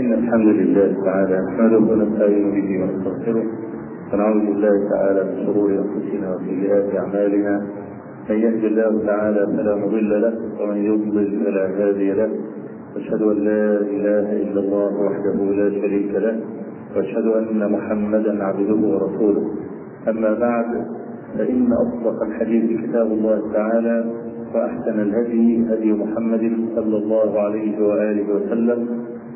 إن الحمد لله تعالى نحمده ونستعين به ونستغفره. ونعوذ بالله تعالى من شرور أنفسنا وسيئات أعمالنا. من يهد الله تعالى فلا مضل له ومن يضلل فلا هادي له. أشهد أن لا إله إلا الله وحده لا شريك له وأشهد أن محمدا عبده ورسوله. أما بعد فإن أصدق الحديث كتاب الله تعالى وأحسن الهدي هدي محمد صلى الله عليه وآله وسلم.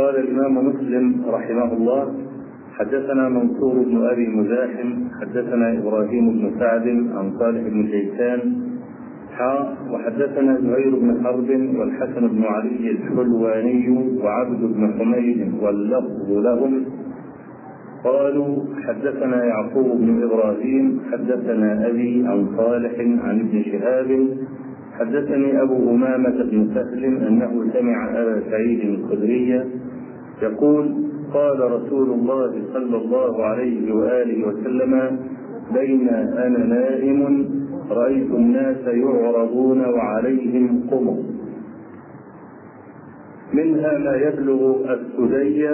قال الإمام مسلم رحمه الله حدثنا منصور بن أبي مزاحم حدثنا إبراهيم بن سعد عن صالح بن شيخان حاء وحدثنا زهير بن حرب والحسن بن علي الحلواني وعبد بن حميد واللفظ لهم. قالوا حدثنا يعقوب بن إبراهيم حدثنا أبي عن صالح عن ابن شهاب حدثني أبو أمامة بن سهل أنه سمع أبا سعيد الخدري يقول قال رسول الله صلى الله عليه وآله وسلم بين أنا نائم رايت الناس يعرضون وعليهم قمر. منها ما يبلغ السدي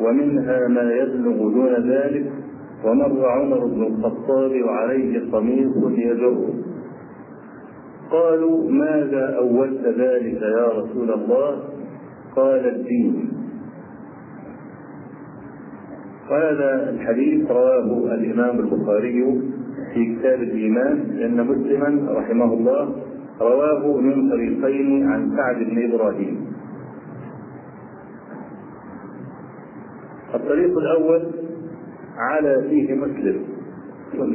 ومنها ما يبلغ دون ذلك ومر عمر بن الخطاب وعليه قميص يجر قالوا ماذا أولت ذلك يا رسول الله؟ قال الدين. وهذا الحديث رواه الإمام البخاري في كتاب الإيمان لأن مسلما رحمه الله رواه من طريقين عن سعد بن إبراهيم. الطريق الأول على فيه مسلم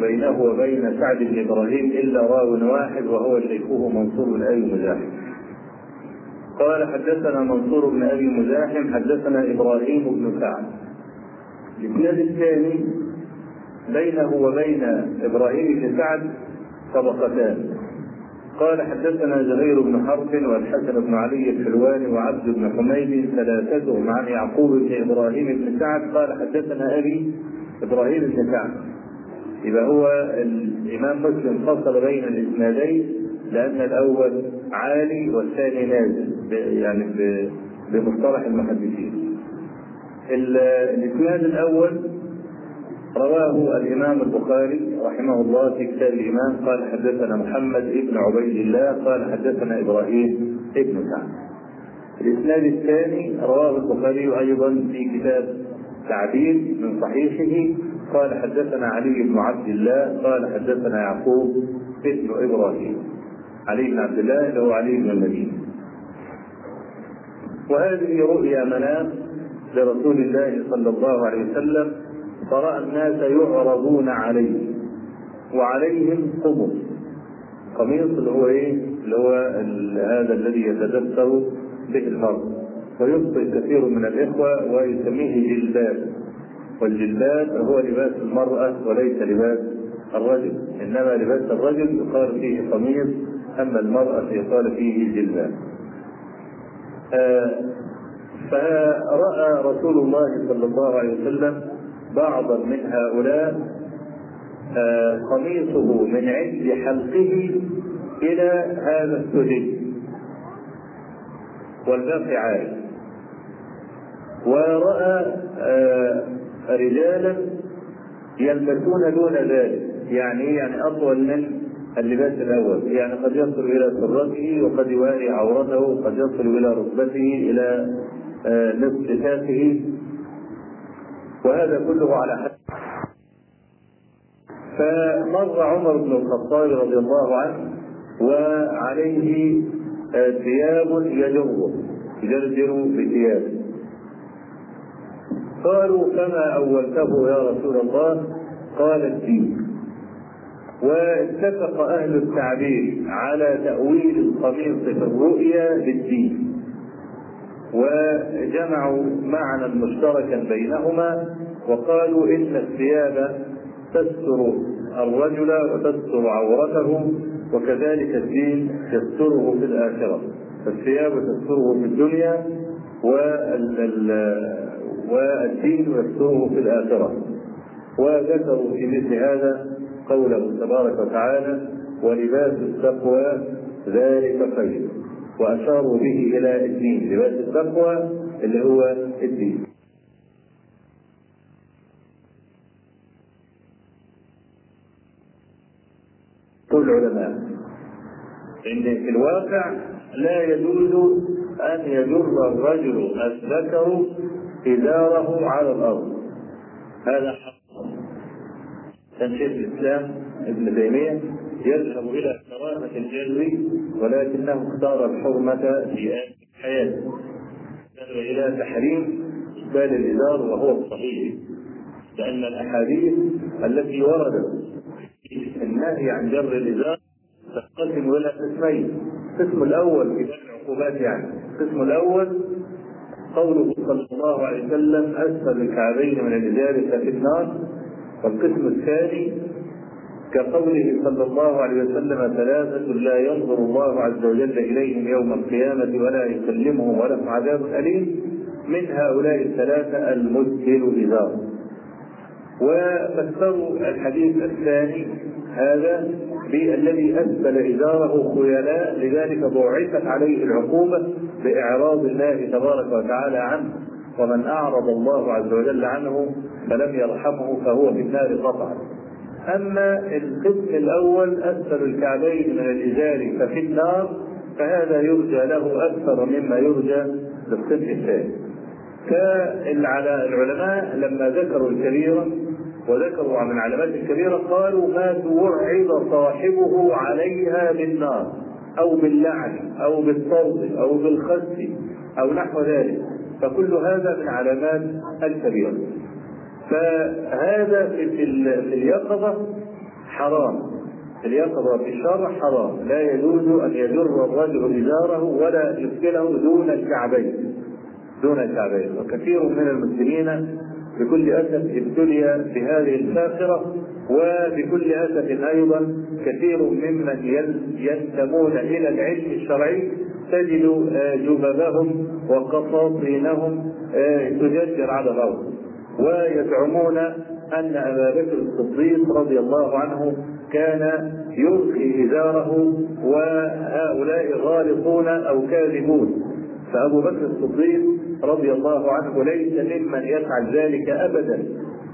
بينه وبين سعد بن إبراهيم إلا راو واحد وهو شيخه منصور بن أبي مزاحم. قال حدثنا منصور بن أبي مزاحم حدثنا إبراهيم بن سعد. الإسناد الثاني بينه وبين إبراهيم بن سعد طبقتان. قال حدثنا زهير بن حرب والحسن بن علي الحلواني وعبد بن حميد ثلاثتهم عن يعقوب بن إبراهيم بن سعد. قال حدثنا أبي إبراهيم بن سعد. يبقى هو الإمام مسلم فصل بين الإسنادين لأن الأول عالي والثاني نازل يعني بمصطلح المحدثين. الإسناد الأول رواه الإمام البخاري رحمه الله في كتاب الإيمان قال حدثنا محمد بن عبيد الله قال حدثنا إبراهيم بن سعد. الإسناد الثاني رواه البخاري أيضا في كتاب تعبير من صحيحه قال حدثنا علي بن عبد الله قال حدثنا يعقوب بن إبراهيم. علي بن عبد الله اللي هو علي بن المدينة. وهذه رؤيا منام لرسول الله صلى الله عليه وسلم فرأى الناس يعرضون عليه وعليهم قمص قميص اللي هو إيه؟ اللي هو هذا الذي يتدثر به الفرد ويخطئ كثير من الإخوة ويسميه جلباب. والجلباب هو لباس المرأة وليس لباس الرجل. إنما لباس الرجل يقال فيه قميص أما المرأة يقال فيه جلباب. آه فراى رسول الله صلى الله عليه وسلم بعضا من هؤلاء قميصه من عند حلقه إلى هذا السجن والباقي عالي ورأى رجالا يلبسون دون ذلك يعني يعني أطول من اللباس الأول. يعني قد يصل إلى سرته وقد يواري عورته وقد يصل إلى ركبته إلى نصف كافه وهذا كله على حد فمر عمر بن الخطاب رضي الله عنه وعليه ثياب يجره يجرجر بثيابه قالوا فما أولته يا رسول الله؟ قال الدين. واتفق أهل التعبير على تأويل القميص في الرؤيا بالدين. وجمعوا معنى مشتركا بينهما وقالوا إن الثياب تستر الرجل وتستر عورته وكذلك الدين يستره في الآخرة. فالثياب تستره في الدنيا والدين يستره في الآخرة. وذكروا في مثل هذا قوله تبارك وتعالى ولباس التقوى ذلك خير. وأشاروا به إلى الدين. لباس التقوى اللي هو الدين. كل العلماء إن في الواقع لا يجوز أن يجر الرجل الذكر ازاره على الأرض. هذا حق. كان شيخ الإسلام ابن تيمية يذهب إلى كراهه الجر ولكنه اختار الحرمة في حياته ذهب إلى تحريم اسبال الازار وهو الصحيح لأن الأحاديث التي وردت في النهي عن جر الازار تنقسم إلى قسمين. القسم الأول في العقوبات يعني. القسم الأول قوله صلى الله عليه وسلم أسفل الكعبين من الازار ففي النار. والقسم الثاني كقوله صلى الله عليه وسلم ثلاثة لا ينظر الله عز وجل إليهم يوم القيامة ولا يكلمهم ولهم عذاب أليم من هؤلاء الثلاثة المسبل إزار وفسروا الحديث الثاني هذا بالذي أسبل إزاره خيلاء لذلك بعثت عليه العقوبة بإعراض الله تبارك وتعالى عنه. ومن أعرض الله عز وجل عنه فلم يرحمه فهو في النار قطعا. أما القسم الأول أسفل الكعبين من الإزار ففي النار فهذا يرجى له أكثر مما يرجى للقسم الثاني. كالعلماء لما ذكروا الكبيرة وذكروا عن العلامات الكبيرة قالوا ما توعظ صاحبه عليها بالنار أو باللعن أو بالطرد أو بالخس أو نحو ذلك. فكل هذا من علامات الكبيرة. فهذا في, اليقظة حرام. اليقظة في الشرع حرام. لا يجوز أن يجر الرجل إزاره ولا يسكنه دون الكعبين. دون الكعبين. وكثير من المسلمين بكل أسف ابتلي بهذه الفاخرة وبكل أسف أيضا كثير ممن ينتمون إلى العلم الشرعي. تجد جببهم وقصاصينهم تجدر على الأرض. ويزعمون أن أبا بكر الصديق رضي الله عنه كان يلقي إزاره وهؤلاء غالطون أو كاذبون. فأبو بكر الصديق رضي الله عنه ليس ممن يفعل ذلك ابدا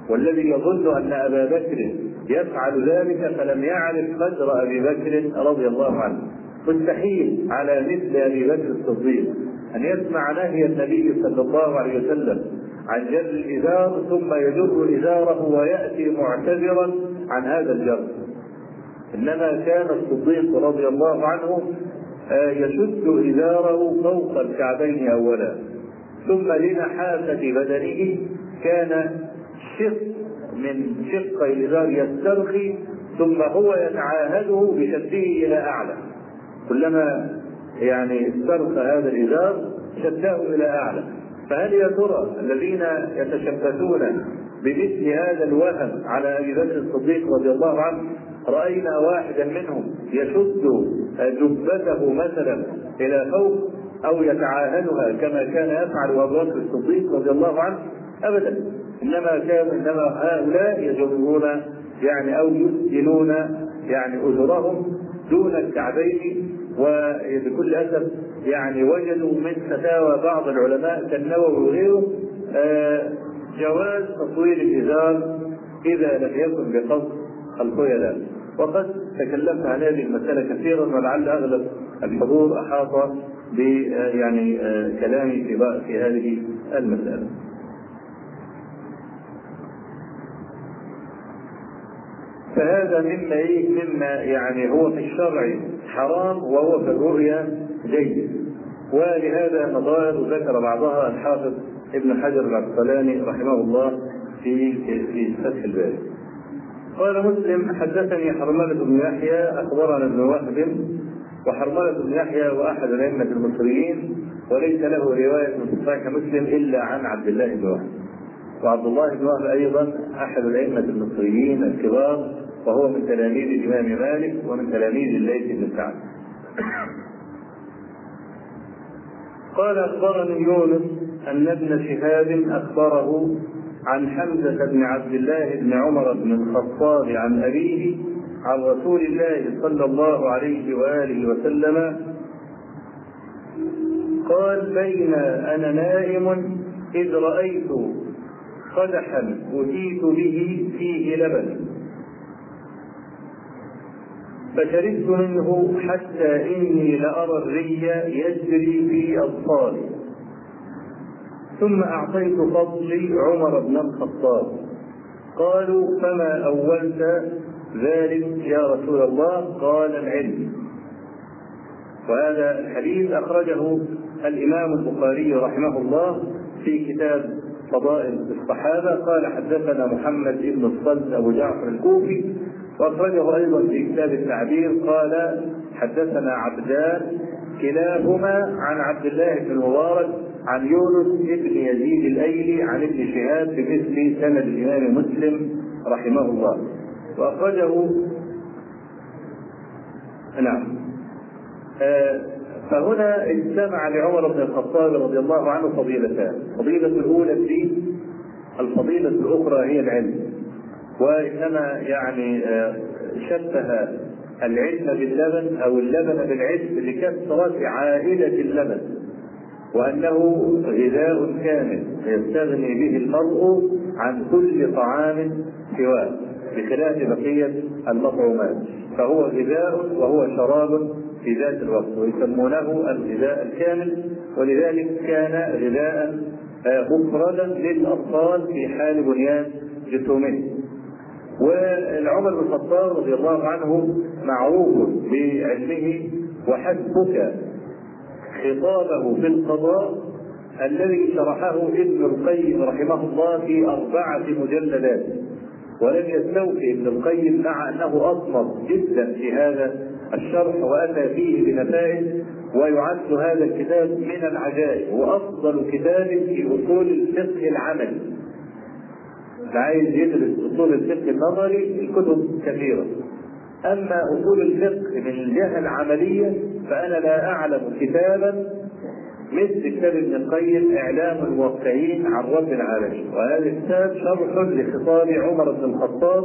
والذي يظن أن أبا بكر يفعل ذلك فلم يعرف قدر أبي بكر رضي الله عنه. مستحيل على مثل أبي بكر الصديق أن يسمع نهي النبي صلى الله عليه وسلم عن جر الإزار ثم يجر إزاره ويأتي معتذرا عن هذا الجر إنما كان الصديق رضي الله عنه يشد إزاره فوق الكعبين اولا. ثم لنحاسه بدنه كان شق من شق الإزار يسترخي ثم هو يتعاهده بشده إلى أعلى. كلما يعني استرخى هذا الإزار شداه إلى أعلى. فهل يا ترى الذين يتشبثون بمثل هذا الوهم على أبي بكر الصديق رضي الله عنه رأينا واحدا منهم يشد جبته مثلا إلى فوق أو يتعاهدها كما كان يفعل أبو بكر الصديق رضي الله عنه؟ ابدا. إنما كان إنما هؤلاء يجرون يعني أو يسجلون يعني أجرهم دون الكعبين وبكل أسف يعني وجدوا من فتاوى بعض العلماء كالنووي وغيره آه جواز تطويل الإزار إذا لم يكن بقصد الخيلاء وقد تكلمت عن هذه المسألة كثيرا ولعل أغلب الحضور أحاط ب يعني كلامي في في هذه المسألة. فهذا مما إيه مما يعني هو في الشرع حرام وهو في الرؤيا جيد. ولهذا نظائر ذكر بعضها الحافظ ابن حجر العسقلاني رحمه الله في في فتح الباري. قال مسلم حدثني حرملة بن يحيى أخبرنا ابن وهب وحرملة بن يحيى وأحد الأئمة المصريين وليس له رواية في صحيح مسلم إلا عن عبد الله بن وهب. وعبد الله بن وهب أيضا أحد الأئمة المصريين الكبار وهو من تلاميذ الإمام مالك ومن تلاميذ الليث بن سعد. قال أخبرني يونس أن ابن شهاب أخبره عن حمزة بن عبد الله بن عمر بن الخطاب عن أبيه عن رسول الله صلى الله عليه وآله وسلم قال بين أنا نائم إذ رأيت قدحا أتيت به فيه لبن فشربت منه حتى إني لأرى الري يجري في أبصاري ثم أعطيت فضلي عمر بن الخطاب. قالوا فما أولت ذلك يا رسول الله؟ قال العلم. وهذا الحديث أخرجه الإمام البخاري رحمه الله في كتاب فضائل الصحابة. قال حدثنا محمد بن الصلت أبو جعفر الكوفي وأخرجه أيضا في كتاب التعبير قال حدثنا عبدان كلاهما عن عبد الله بن المبارك عن يونس بن يزيد الأيلي عن ابن شهاب بمثل سند الإمام مسلم رحمه الله. وأخرجه نعم. آه فهنا اجتمع لعمر بن الخطاب رضي الله عنه فضيلتان. الفضيلة الأولى الدين الفضيلة الأخرى هي العلم. وإنما يعني آه شبه العلم باللبن أو اللبن بالعلم لكثرة عائلة اللبن وأنه غذاء كامل يستغني به المرء عن كل طعام سواه بخلاف بقية المطعومات. فهو غذاء وهو شراب في ذات الوقت ويسمونه الغذاء الكامل ولذلك كان غذاء مفردا للأطفال في حال بنيان جسومهم. والعمر بن الخطاب رضي الله عنه معروف بعلمه وحسبك خطابه في القضاء الذي شرحه ابن القيم رحمه الله في أربعة مجلدات ولم يستوفي ابن القيم مع أنه أصمت جدا في هذا الشرح وأتى فيه بنتائج ويعد هذا الكتاب من العجائب وأفضل كتاب في أصول الفقه العملي. عايز يدرس أصول الفقه النظري الكتب كثيرة. أما أصول الفقه من الجهة العملية فأنا لا أعلم كتابا مثل كتاب ابن القيم إعلام الموقعين عن رب العالمين. وهذا الكتاب شرح لخطاب عمر بن الخطاب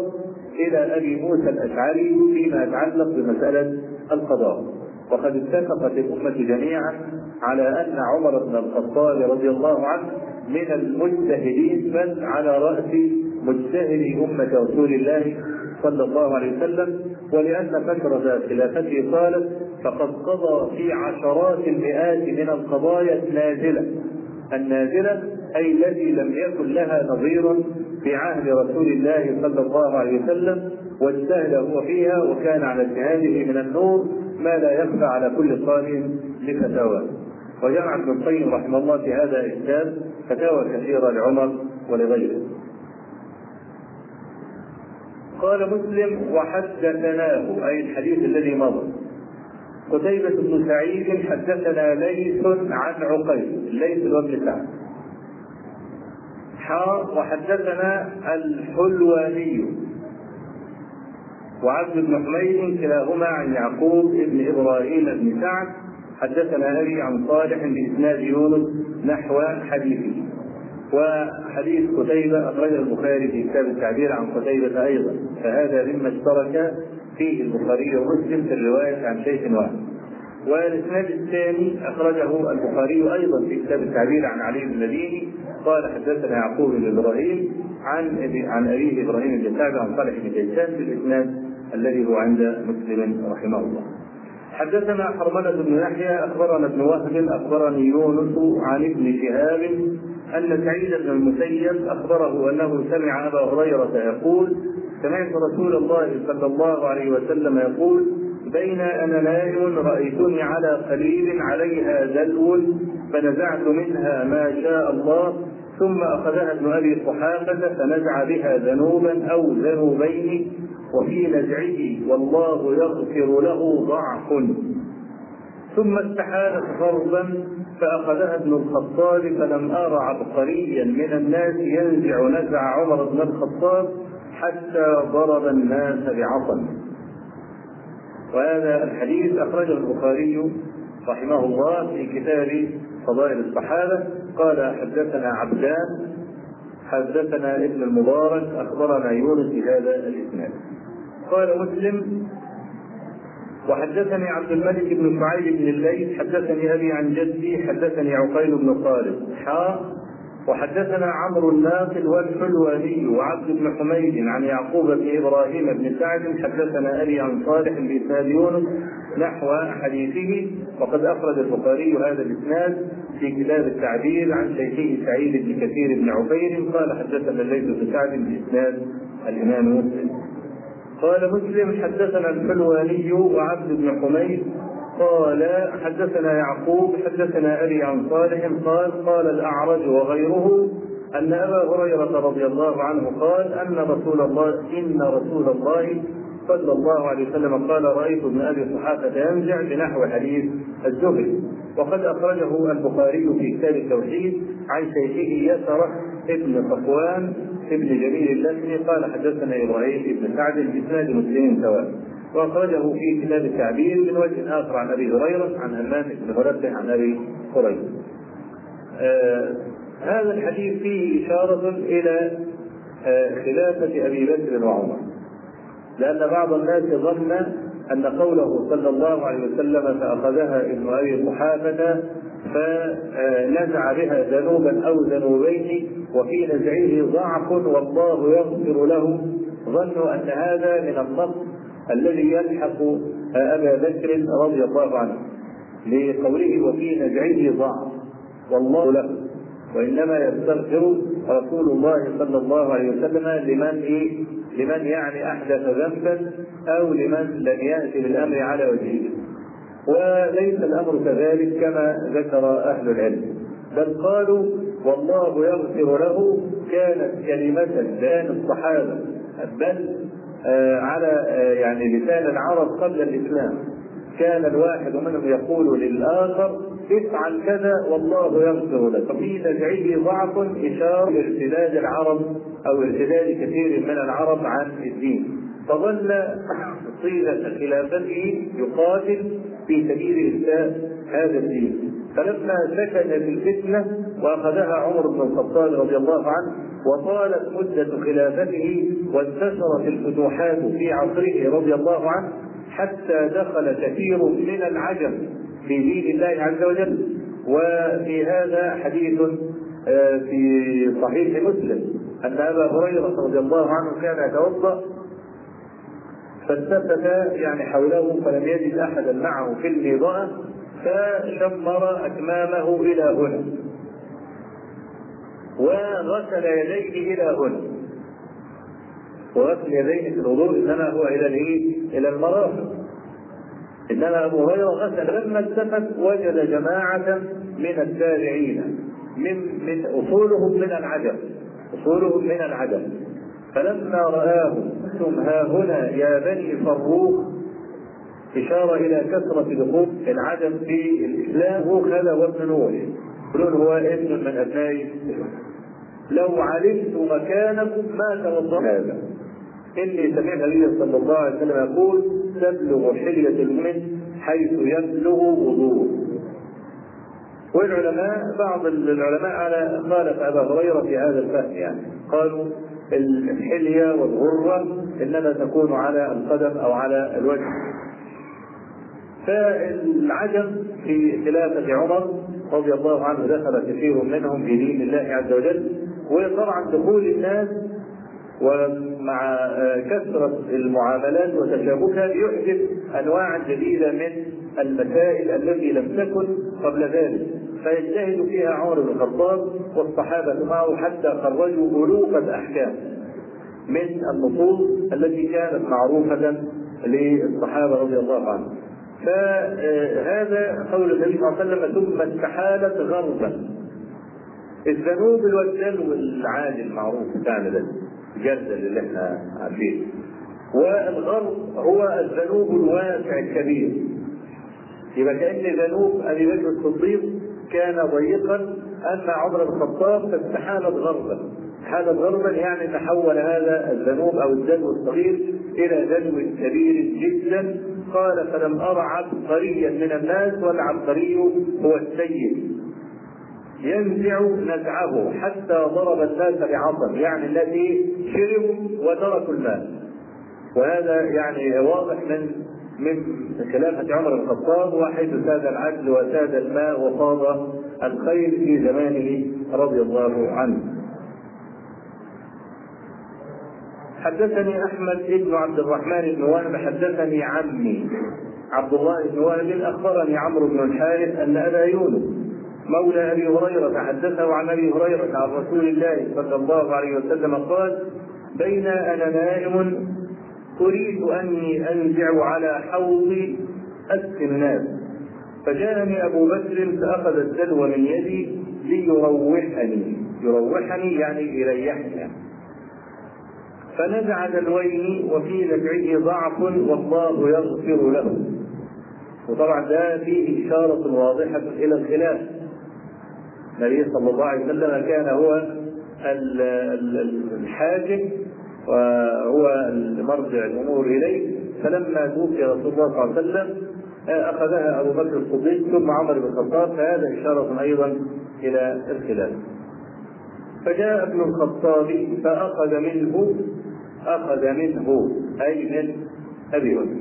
إلى أبي موسى الأشعري فيما يتعلق بمسألة القضاء. وقد اتفقت الأمة جميعا على أن عمر بن الخطاب رضي الله عنه من المجتهدين بل على رأس مجتهد أمة رسول الله صلى الله عليه وسلم ولأن فترة خلافته طالت فقد قضى في عشرات المئات من القضايا النازلة. النازلة أي التي لم يكن لها نظير في عهد رسول الله صلى الله عليه وسلم واجتهد هو فيها وكان على اجتهاده من النور ما لا يخفى على كل قائم لفتاواه وجمع ابن القيم رحمه الله في هذا الكتاب فتاوى كثيرة لعمر ولغيره. قال مسلم وحدثناه أي الحديث الذي مضى. قتيبة بن سعيد حدثنا ليث عن عقيل ليث بن سعد. حاء وحدثنا الحلواني وعبد بن حميد كلاهما عن يعقوب بن إبراهيم بن سعد. حدثنا أبي عن صالح بإسناد يونس نحو حديثه. وحديث قتيبة أخرجه البخاري في كتاب التعبير عن قتيبة أيضا فهذا مما اشترك فيه البخاري ومسلم في الرواية عن شيخ واحد والإسناد الثاني أخرجه البخاري أيضا في كتاب التعبير عن علي بن المديني قال حدثنا يعقوب بن إبراهيم عن عن أبيه إبراهيم بن عن صالح بن كيسان في الإسناد الذي هو عند مسلم رحمه الله. حدثنا حرملة بن يحيى أخبرنا ابن وهب أخبرني يونس عن ابن شهاب أن سعيد بن المسيب أخبره أنه سمع أبا هريرة يقول سمعت رسول الله صلى الله عليه وسلم يقول بين أنا نائم رأيتني على قليل عليها دلو فنزعت منها ما شاء الله ثم أخذها ابن أبي قحافة فنزع بها ذنوبا أو ذنوبين وفي نزعه والله يغفر له ضعف. ثم استحالت غربا فأخذها ابن الخطاب فلم أرى عبقريا من الناس ينزع نزع عمر بن الخطاب حتى ضرب الناس بعصا وهذا الحديث أخرجه البخاري رحمه الله في كتاب فضائل الصحابة. قال حدثنا عبدان حدثنا ابن المبارك أخبرنا يونس بهذا الإسناد. قال مسلم وحدثني عبد الملك بن شعيب بن الليث حدثني أبي عن جدي حدثني عقيل بن خالد حاء وحدثنا عمرو الناقد والحلواني وعبد بن حميد عن يعقوب بن إبراهيم بن سعد. حدثنا أبي عن صالح باسناد يونس نحو حديثه. وقد أخرج البخاري هذا الإسناد في كتاب التعبير عن شيخه سعيد بن كثير بن عفير قال حدثنا الليث بن سعد بإسناد الإمام مسلم. قال مسلم حدثنا الحلواني وعبد بن حميد قال حدثنا يعقوب حدثنا أبي عن صالح قال قال الأعرج وغيره أن أبا هريرة رضي الله عنه قال أن رسول الله إن رسول الله صلى الله عليه وسلم قال رأيت ابن أبي قحافه ينزع بنحو حديث الزهري وقد أخرجه البخاري في كتاب التوحيد عن شيخه يسره ابن صفوان ابن جميل اللخمي قال حدثنا إبراهيم بن سعد بإسناد مسلم سواء وأخرجه في كتاب التعبير من وجه آخر عن أبي هريرة عن همام بن منبه عن أبي هريره. آه هذا الحديث فيه إشارة إلى آه خلافة أبي بكر وعمر. لأن بعض الناس ظن أن قوله صلى الله عليه وسلم فأخذها ابن أبي قحافة فنزع بها ذنوبا أو ذنوبين وفي نزعه ضعف والله يغفر له. ظنوا أن هذا من النص الذي يلحق أبا بكر رضي الله عنه لقوله وفي نزعه ضعف والله له. وإنما يستغفر رسول الله صلى الله عليه وسلم لمن إيه؟ لمن يعني أحدث ذنبا أو لمن لم يأتي بالأمر على وجهه. وليس الأمر كذلك كما ذكر أهل العلم. بل قالوا والله يغفر له كانت كلمة لسان الصحابة بل آه على آه يعني لسان العرب قبل الإسلام. كان الواحد منهم يقول للآخر افعل كذا والله يغفر لك. في نزعه ضعف إشارة لارتداد العرب أو ارتداد كثير من العرب عن الدين. فظل طيلة خلافته يقاتل في سبيل إسلام هذا الدين. فلما سكن الفتنة وأخذها عمر بن الخطاب رضي الله عنه وطالت مدة خلافته وانتشرت الفتوحات في عصره رضي الله عنه حتى دخل كثير من العجم في دين الله عز وجل. وفي هذا حديث في صحيح مسلم أن أبا هريرة رضي الله عنه كان يتوضأ فالتفت يعني حوله فلم يجد أحدا معه في الميضاء فشمر أكمامه إلى هنا. وغسل يديه إلى هنا. وغسل يديه في الوضوء إنما هو إلى؟ إلى المرافق إنما أبو هريرة غسل لما التفت وجد جماعة من التابعين. من من أصولهم من العجم. أصولهم من العجم. فلما رآهم ثم ها هنا يا بني فروخ إشارة إلى كثرة دخول العدم في الإسلام. هو خذا وابن نوح يقولون هو ابن من أبناء لو علمت مكانكم ما توضأ هذا. إني سمعت النبي صلى الله عليه وسلم يقول تبلغ حلية المؤمن حيث يبلغ وضوءه. والعلماء بعض العلماء على خالف أبا هريرة في هذا الفهم يعني. قالوا الحلية والغرة إنما تكون على القدم أو على الوجه. فالعجم في خلافة عمر رضي الله عنه دخل كثير منهم في دين الله عز وجل. وطبعا دخول الناس ومع كثرة المعاملات وتشابكها يحدث أنواع جديدة من المسائل التي لم تكن قبل ذلك. فيجتهد فيها عمر بن الخطاب والصحابة معه حتى خرجوا ألوف الأحكام من النصوص التي كانت معروفة للصحابة رضي الله عنهم. فهذا قول النبي صلى الله عليه وسلم ثم استحالت غربا. الذنوب الوجل العادي المعروف بتاعنا ده الجردل اللي إحنا عارفينه. والغرب هو الذنوب الواسع الكبير. يبقى كأن ذنوب أبي بكر الصديق كان ضيقا أن عمر بن الخطاب فاستحالت غربا. حالت غربا يعني تحول هذا الذنوب أو الدلو الصغير إلى دلو كبير جدا قال فلم أرى عبقريا من الناس والعبقري هو السيد ينزع نزعه حتى ضرب الناس بعصر يعني الذي شربوا وتركوا الماء وهذا يعني واضح من من خلافة عمر بن الخطاب وحيث ساد العدل وساد الماء وفاض الخير في زمانه رضي الله عنه. حدثني أحمد بن عبد الرحمن بن وهب حدثني عمي عبد الله بن وهب أخبرني عمرو بن الحارث أن أبا يونس مولى أبي هريرة حدثه عن أبي هريرة عن رسول الله صلى الله عليه وسلم قال بين أنا نائم أريد أني أنزع على حوضي اسقي الناس. فجاءني أبو بكر فأخذ الدلو من يدي ليروحني. يروحني يعني يريحني. فنزع دلوين وفي نزعه ضعف والله يغفر له. وطبعا ده فيه إشارة واضحة إلى الخلاف. النبي صلى الله عليه وسلم كان هو الحاكم وهو مرجع الأمور إليه. فلما توفي رسول الله صلى الله عليه وسلم أخذها أبو بكر الصديق ثم عمر بن الخطاب. فهذا إشارة أيضا إلى الخلاف. فجاء ابن الخطاب فأخذ منه أخذ منه أي من أبي بكر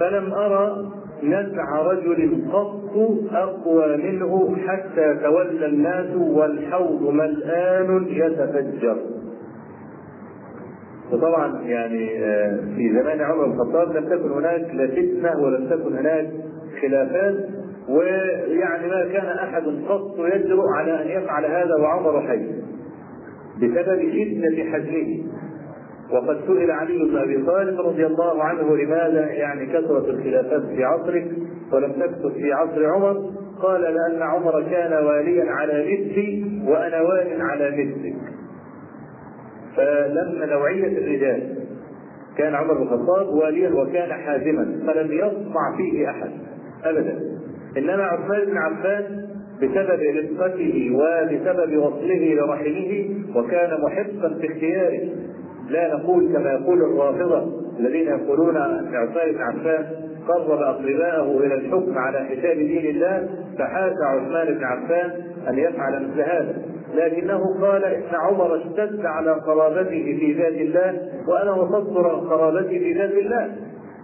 فلم أرى نزع رجل قط أقوى منه حتى تولى الناس والحوض ملآن يتفجر. وطبعا يعني في زمان عمر الخطاب لم تكن هناك لا فتنة ولم تكن هناك خلافات ويعني ما كان أحد قط يجرؤ على أن يفعل هذا وعمر حي. بسبب شده حجمه وقد سئل علي بن أبي طالب رضي الله عنه لماذا يعني كثرت الخلافات في عصرك ولم تكثر في عصر عمر؟ قال لأن عمر كان واليا على مثلي وأنا وال على مثلك. فلما نوعية الرجال كان عمر بن الخطاب واليا وكان حازما فلم يطمع فيه أحد أبدا إنما عثمان بن عفان بسبب رفقته وبسبب وصله لرحمه وكان محقا في اختياره. لا نقول كما يقول الرافضة الذين يقولون أن عثمان بن عفان قرب أقرباءه إلى الحكم على حساب دين الله فحاش عثمان بن عفان أن يفعل مثل هذا. لكنه قال إن عمر اشتد على قرابته في ذات الله وأنا وصلت قرابتي في ذات الله.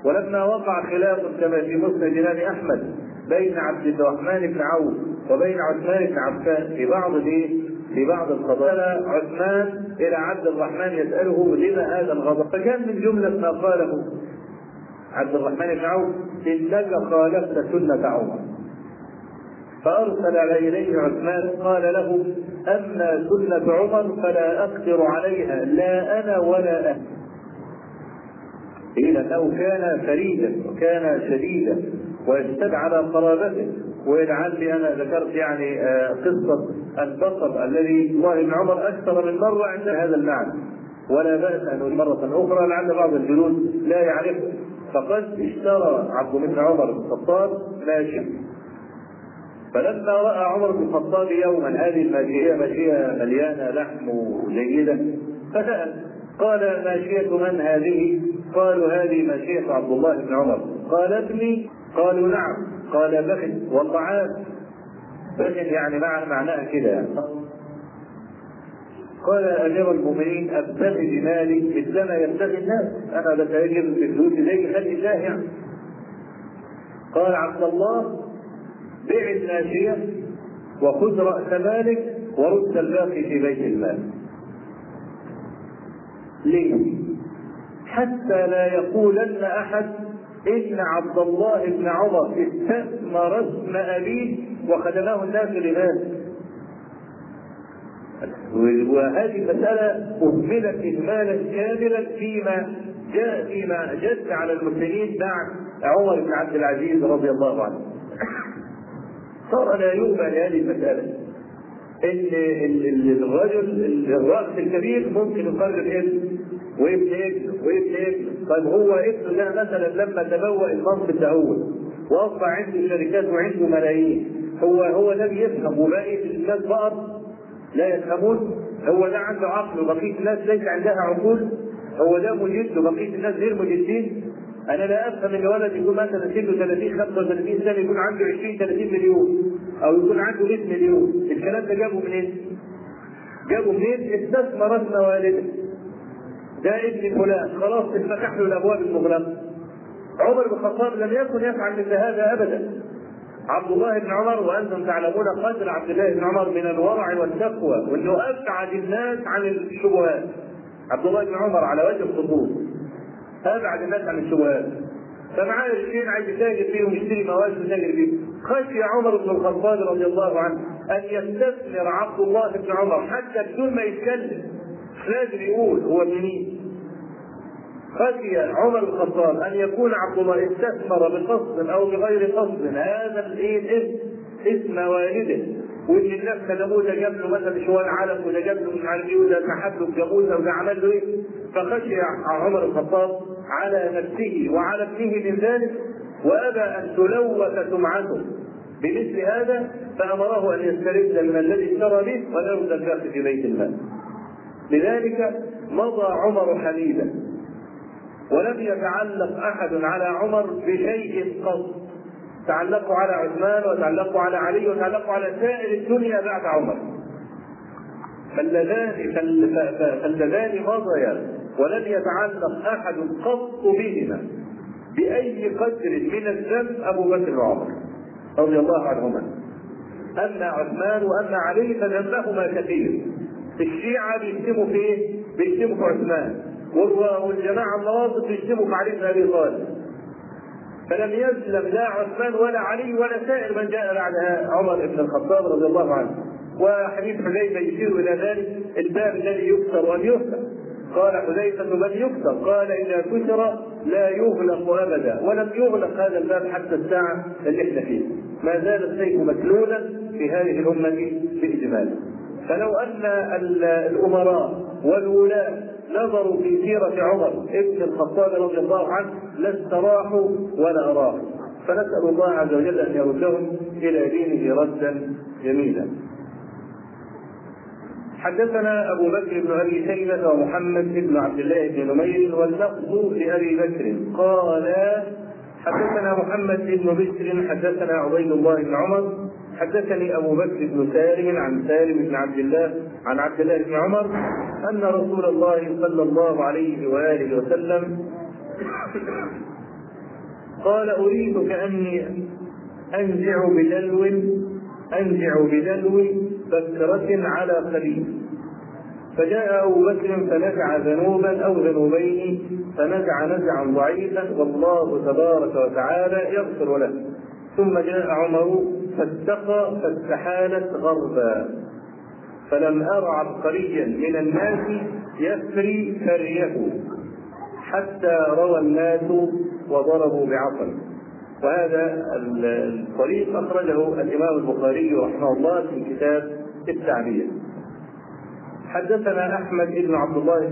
ولما وقع خلاف كما في مسند الإمام أحمد بين عبد الرحمن بن عوف وبين عثمان بن عفان في بعض في بعض القضايا. عثمان إلى عبد الرحمن يسأله لما هذا الغضب؟ فكان من جملة ما قاله عبد الرحمن بن عوف إنك خالفت سنة عمر. فأرسل اليه عثمان قال له أما سنة عمر فلا أقدر عليها لا أنا ولا أهل إلى أنه كان فريدا وكان شديدا ويشتد على قرابته. ولعلي أنا ذكرت يعني قصة البقر الذي الله بن عمر أكثر من مرة عند هذا المعنى. ولا بأس أن مرة أخرى لعل بعض الجنود لا يعرفه. فقد اشترى عبد بن عمر بن الخطاب ماشيه فلما رأى عمر بن الخطاب يوما هذه الماشية ماشية مليانة لحم جيدة فسأل قال ماشية من هذه؟ قالوا هذه ماشية عبد الله بن عمر. قال ابني؟ قالوا نعم. قال بخل والطعام بخل يعني معنى معناها كده. يعني. قال امير المؤمنين ابتغي بمالي مثلما يبتغي الناس. أنا بتاجر بفلوسي زي خلق الله يعني. قال عبد الله بيع الناشية وخذ رأس مالك ورد الباقي في بيت المال. ليه؟ حتى لا يقولن أحد إن عبد الله بن عمر استثمر اسم أبيه وخدمه الناس لذلك وهذه المسألة أهملت إهمالا كاملا فيما جاء فيما جد على المسلمين بعد عمر بن عبد العزيز رضي الله عنه. صار لا يؤمن هذه المسألة. إن الرجل الرأس الكبير ممكن يقرر ابن وابن ابنه وابن ابنه، طيب هو ابنه ده مثلا لما تبوأ المنصب هو وأصبح عنده شركات وعنده ملايين هو هو ده بيفهم وبقيه الناس فقط لا يفهمون؟ هو ده عنده عقل وبقية الناس ليس عندها عقول؟ هو ده مجد وبقية الناس غير مجدين؟ أنا لا أفهم إن ولد يكون مثلا سنه 30 35 سنة يكون عنده 20 30 مليون أو يكون عنده 100 مليون. الكلام ده جابه منين؟ جابه منين؟ استثمرتنا والده ده ابن فلان خلاص اتفتح له الأبواب المغلقة. عمر بن الخطاب لم يكن يفعل مثل هذا ابدا. عبد الله بن عمر وأنتم تعلمون قدر عبد الله بن عمر من الورع والتقوى وأنه أبعد الناس عن الشبهات. عبد الله بن عمر على وجه الخطوط. أبعد الناس عن الشبهات. فمعاه قرشين عايز يتاجر فيهم يشتري مواد يتاجر فيهم خشي عمر بن الخطاب رضي الله عنه أن يستثمر عبد الله بن عمر حتى بدون ما يتكلم. لازم يقول هو من مين. خشي عمر الخطاب أن يكون عبد الله استثمر بقصد أو بغير قصد. هذا الايه الاسم اسم والده. وإن الناس خدموه ده جاب له مثلا شوال علف وده جاب له مش عارف إيه وده سحب له وده عمل له إيه. فخشي عمر الخطاب على نفسه وعلى ابنه من ذلك. وأبى أن تلوث سمعته. بمثل هذا فأمره أن يسترد من الذي اشترى به ويرد الباقي في بيت المال. لذلك مضى عمر حبيبا ولم يتعلق أحد على عمر بشيء قط. تعلقوا على عثمان وتعلقوا على علي وتعلقوا على سائر الدنيا بعد عمر. فاللذان فاللذان مضيا ولم يتعلق أحد قط بهما بأي قدر من الذنب أبو بكر وعمر رضي الله عنهما. أما عثمان وأما علي فذنبهما كثير. الشيعة بيشتموا في إيه؟ بيشتموا في عثمان. والجماعة النواصب بيشتموا في علي بن أبي طالب. فلم يسلم لا عثمان ولا علي ولا سائر من جاء بعد عمر بن الخطاب رضي الله عنه. وحديث حذيفة يشير إلى ذلك. الباب الذي يكسر وان يفتح قال حذيفة من يكسر قال إذا كسر لا يغلق أبدا. ولم يغلق هذا الباب حتى الساعة اللي إحنا فيها. ما زال السيف مسلولا في هذه الأمة باجمال فلو أن الأمراء والولاة نظروا في سيرة عمر ابن الخطاب رضي الله عنه لاستراحوا ولا أراحوا فنسأل الله عز وجل أن يردهم إلى دينه ردا جميلا. حدثنا أبو بكر بن أبي شيبة ومحمد بن عبد الله بن نمير واللفظ لأبي بكر. قال حدثنا محمد بن بشر حدثنا عبيد الله بن عمر حدثني أبو بكر بن سالم عن سالم بن عبد الله عن عبد الله بن عمر أن رسول الله صلى الله عليه وآله وسلم قال اريد كاني أنزع بدلو أنزع بدلو بكرة على قليل فجاء أبو بكر فنزع ذنوبا أو ذنوبين فنزع نزعا ضعيفا والله تبارك وتعالى يغفر له. ثم جاء عمر فاتقى فاستحالت غربا. فلم أر عبقريا من الناس يفري فريه حتى روى الناس وضربوا بعصا وهذا الطريق أخرجه الإمام البخاري رحمه الله في كتاب التعبير. حدثنا أحمد بن عبد الله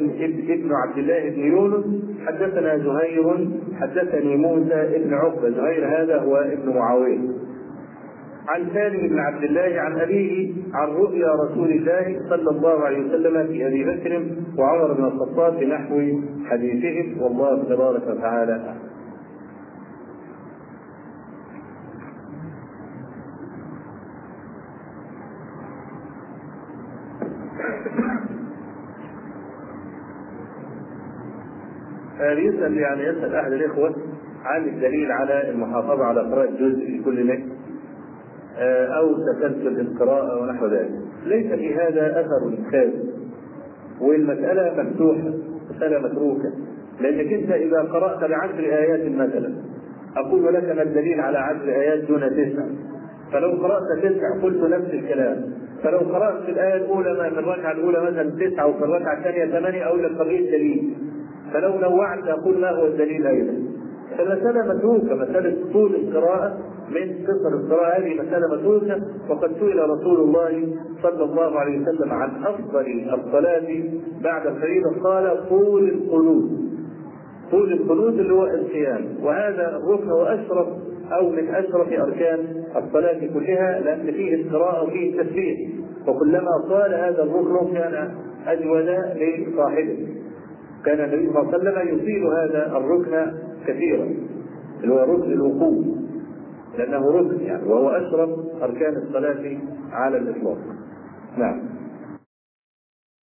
بن عبد الله بن يونس. حدثنا زهير. حدثني موسى بن عقبة. زهير هذا هو ابن معاوية. عن سالم بن عبد الله عن أبيه عن رؤيا رسول الله صلى الله عليه وسلم في أبي بكر وعمر بن الخطاب بنحو حديثهم والله تبارك وتعالى يسأل يعني يسأل أحد الإخوة عن الدليل على المحافظة على قراءة جزء في كل ليل أو تسلسل القراءة ونحو ذلك. ليس في هذا أثر خالد والمسألة مفتوحة مسألة متروكة. لأنك أنت إذا قرأت بعشر آيات مثلا أقول لك ما الدليل على عشر آيات دون تسع؟ فلو قرأت تسع قلت نفس الكلام. فلو قرأت في الآية الأولى ما في الركعة الأولى مثلا تسعة وفي الركعة الثانية ثمانية أقول لك طب إيه الدليل؟ فلو نوعت أقول ما هو الدليل أيضا. فالمسألة متروكة مسألة طول القراءة من قصر القراءة. هذه مسألة متروكة وقد سئل رسول الله صلى الله عليه وسلم عن أفضل الصلاة بعد الفريضة. قال طول القنوت. طول القنوت اللي هو القيام. وهذا الركن واشرف أو من أشرف أركان الصلاة كلها لأن فيه القراءة وفيه التسبيح وكلما طال هذا الركن كان أجود لصاحبه. كان النبي صلى الله عليه وسلم يطيل هذا الركن كثيرا اللي هو ركن الوقوف لأنه ركن يعني وهو أشرف أركان الصلاة على الإطلاق. نعم.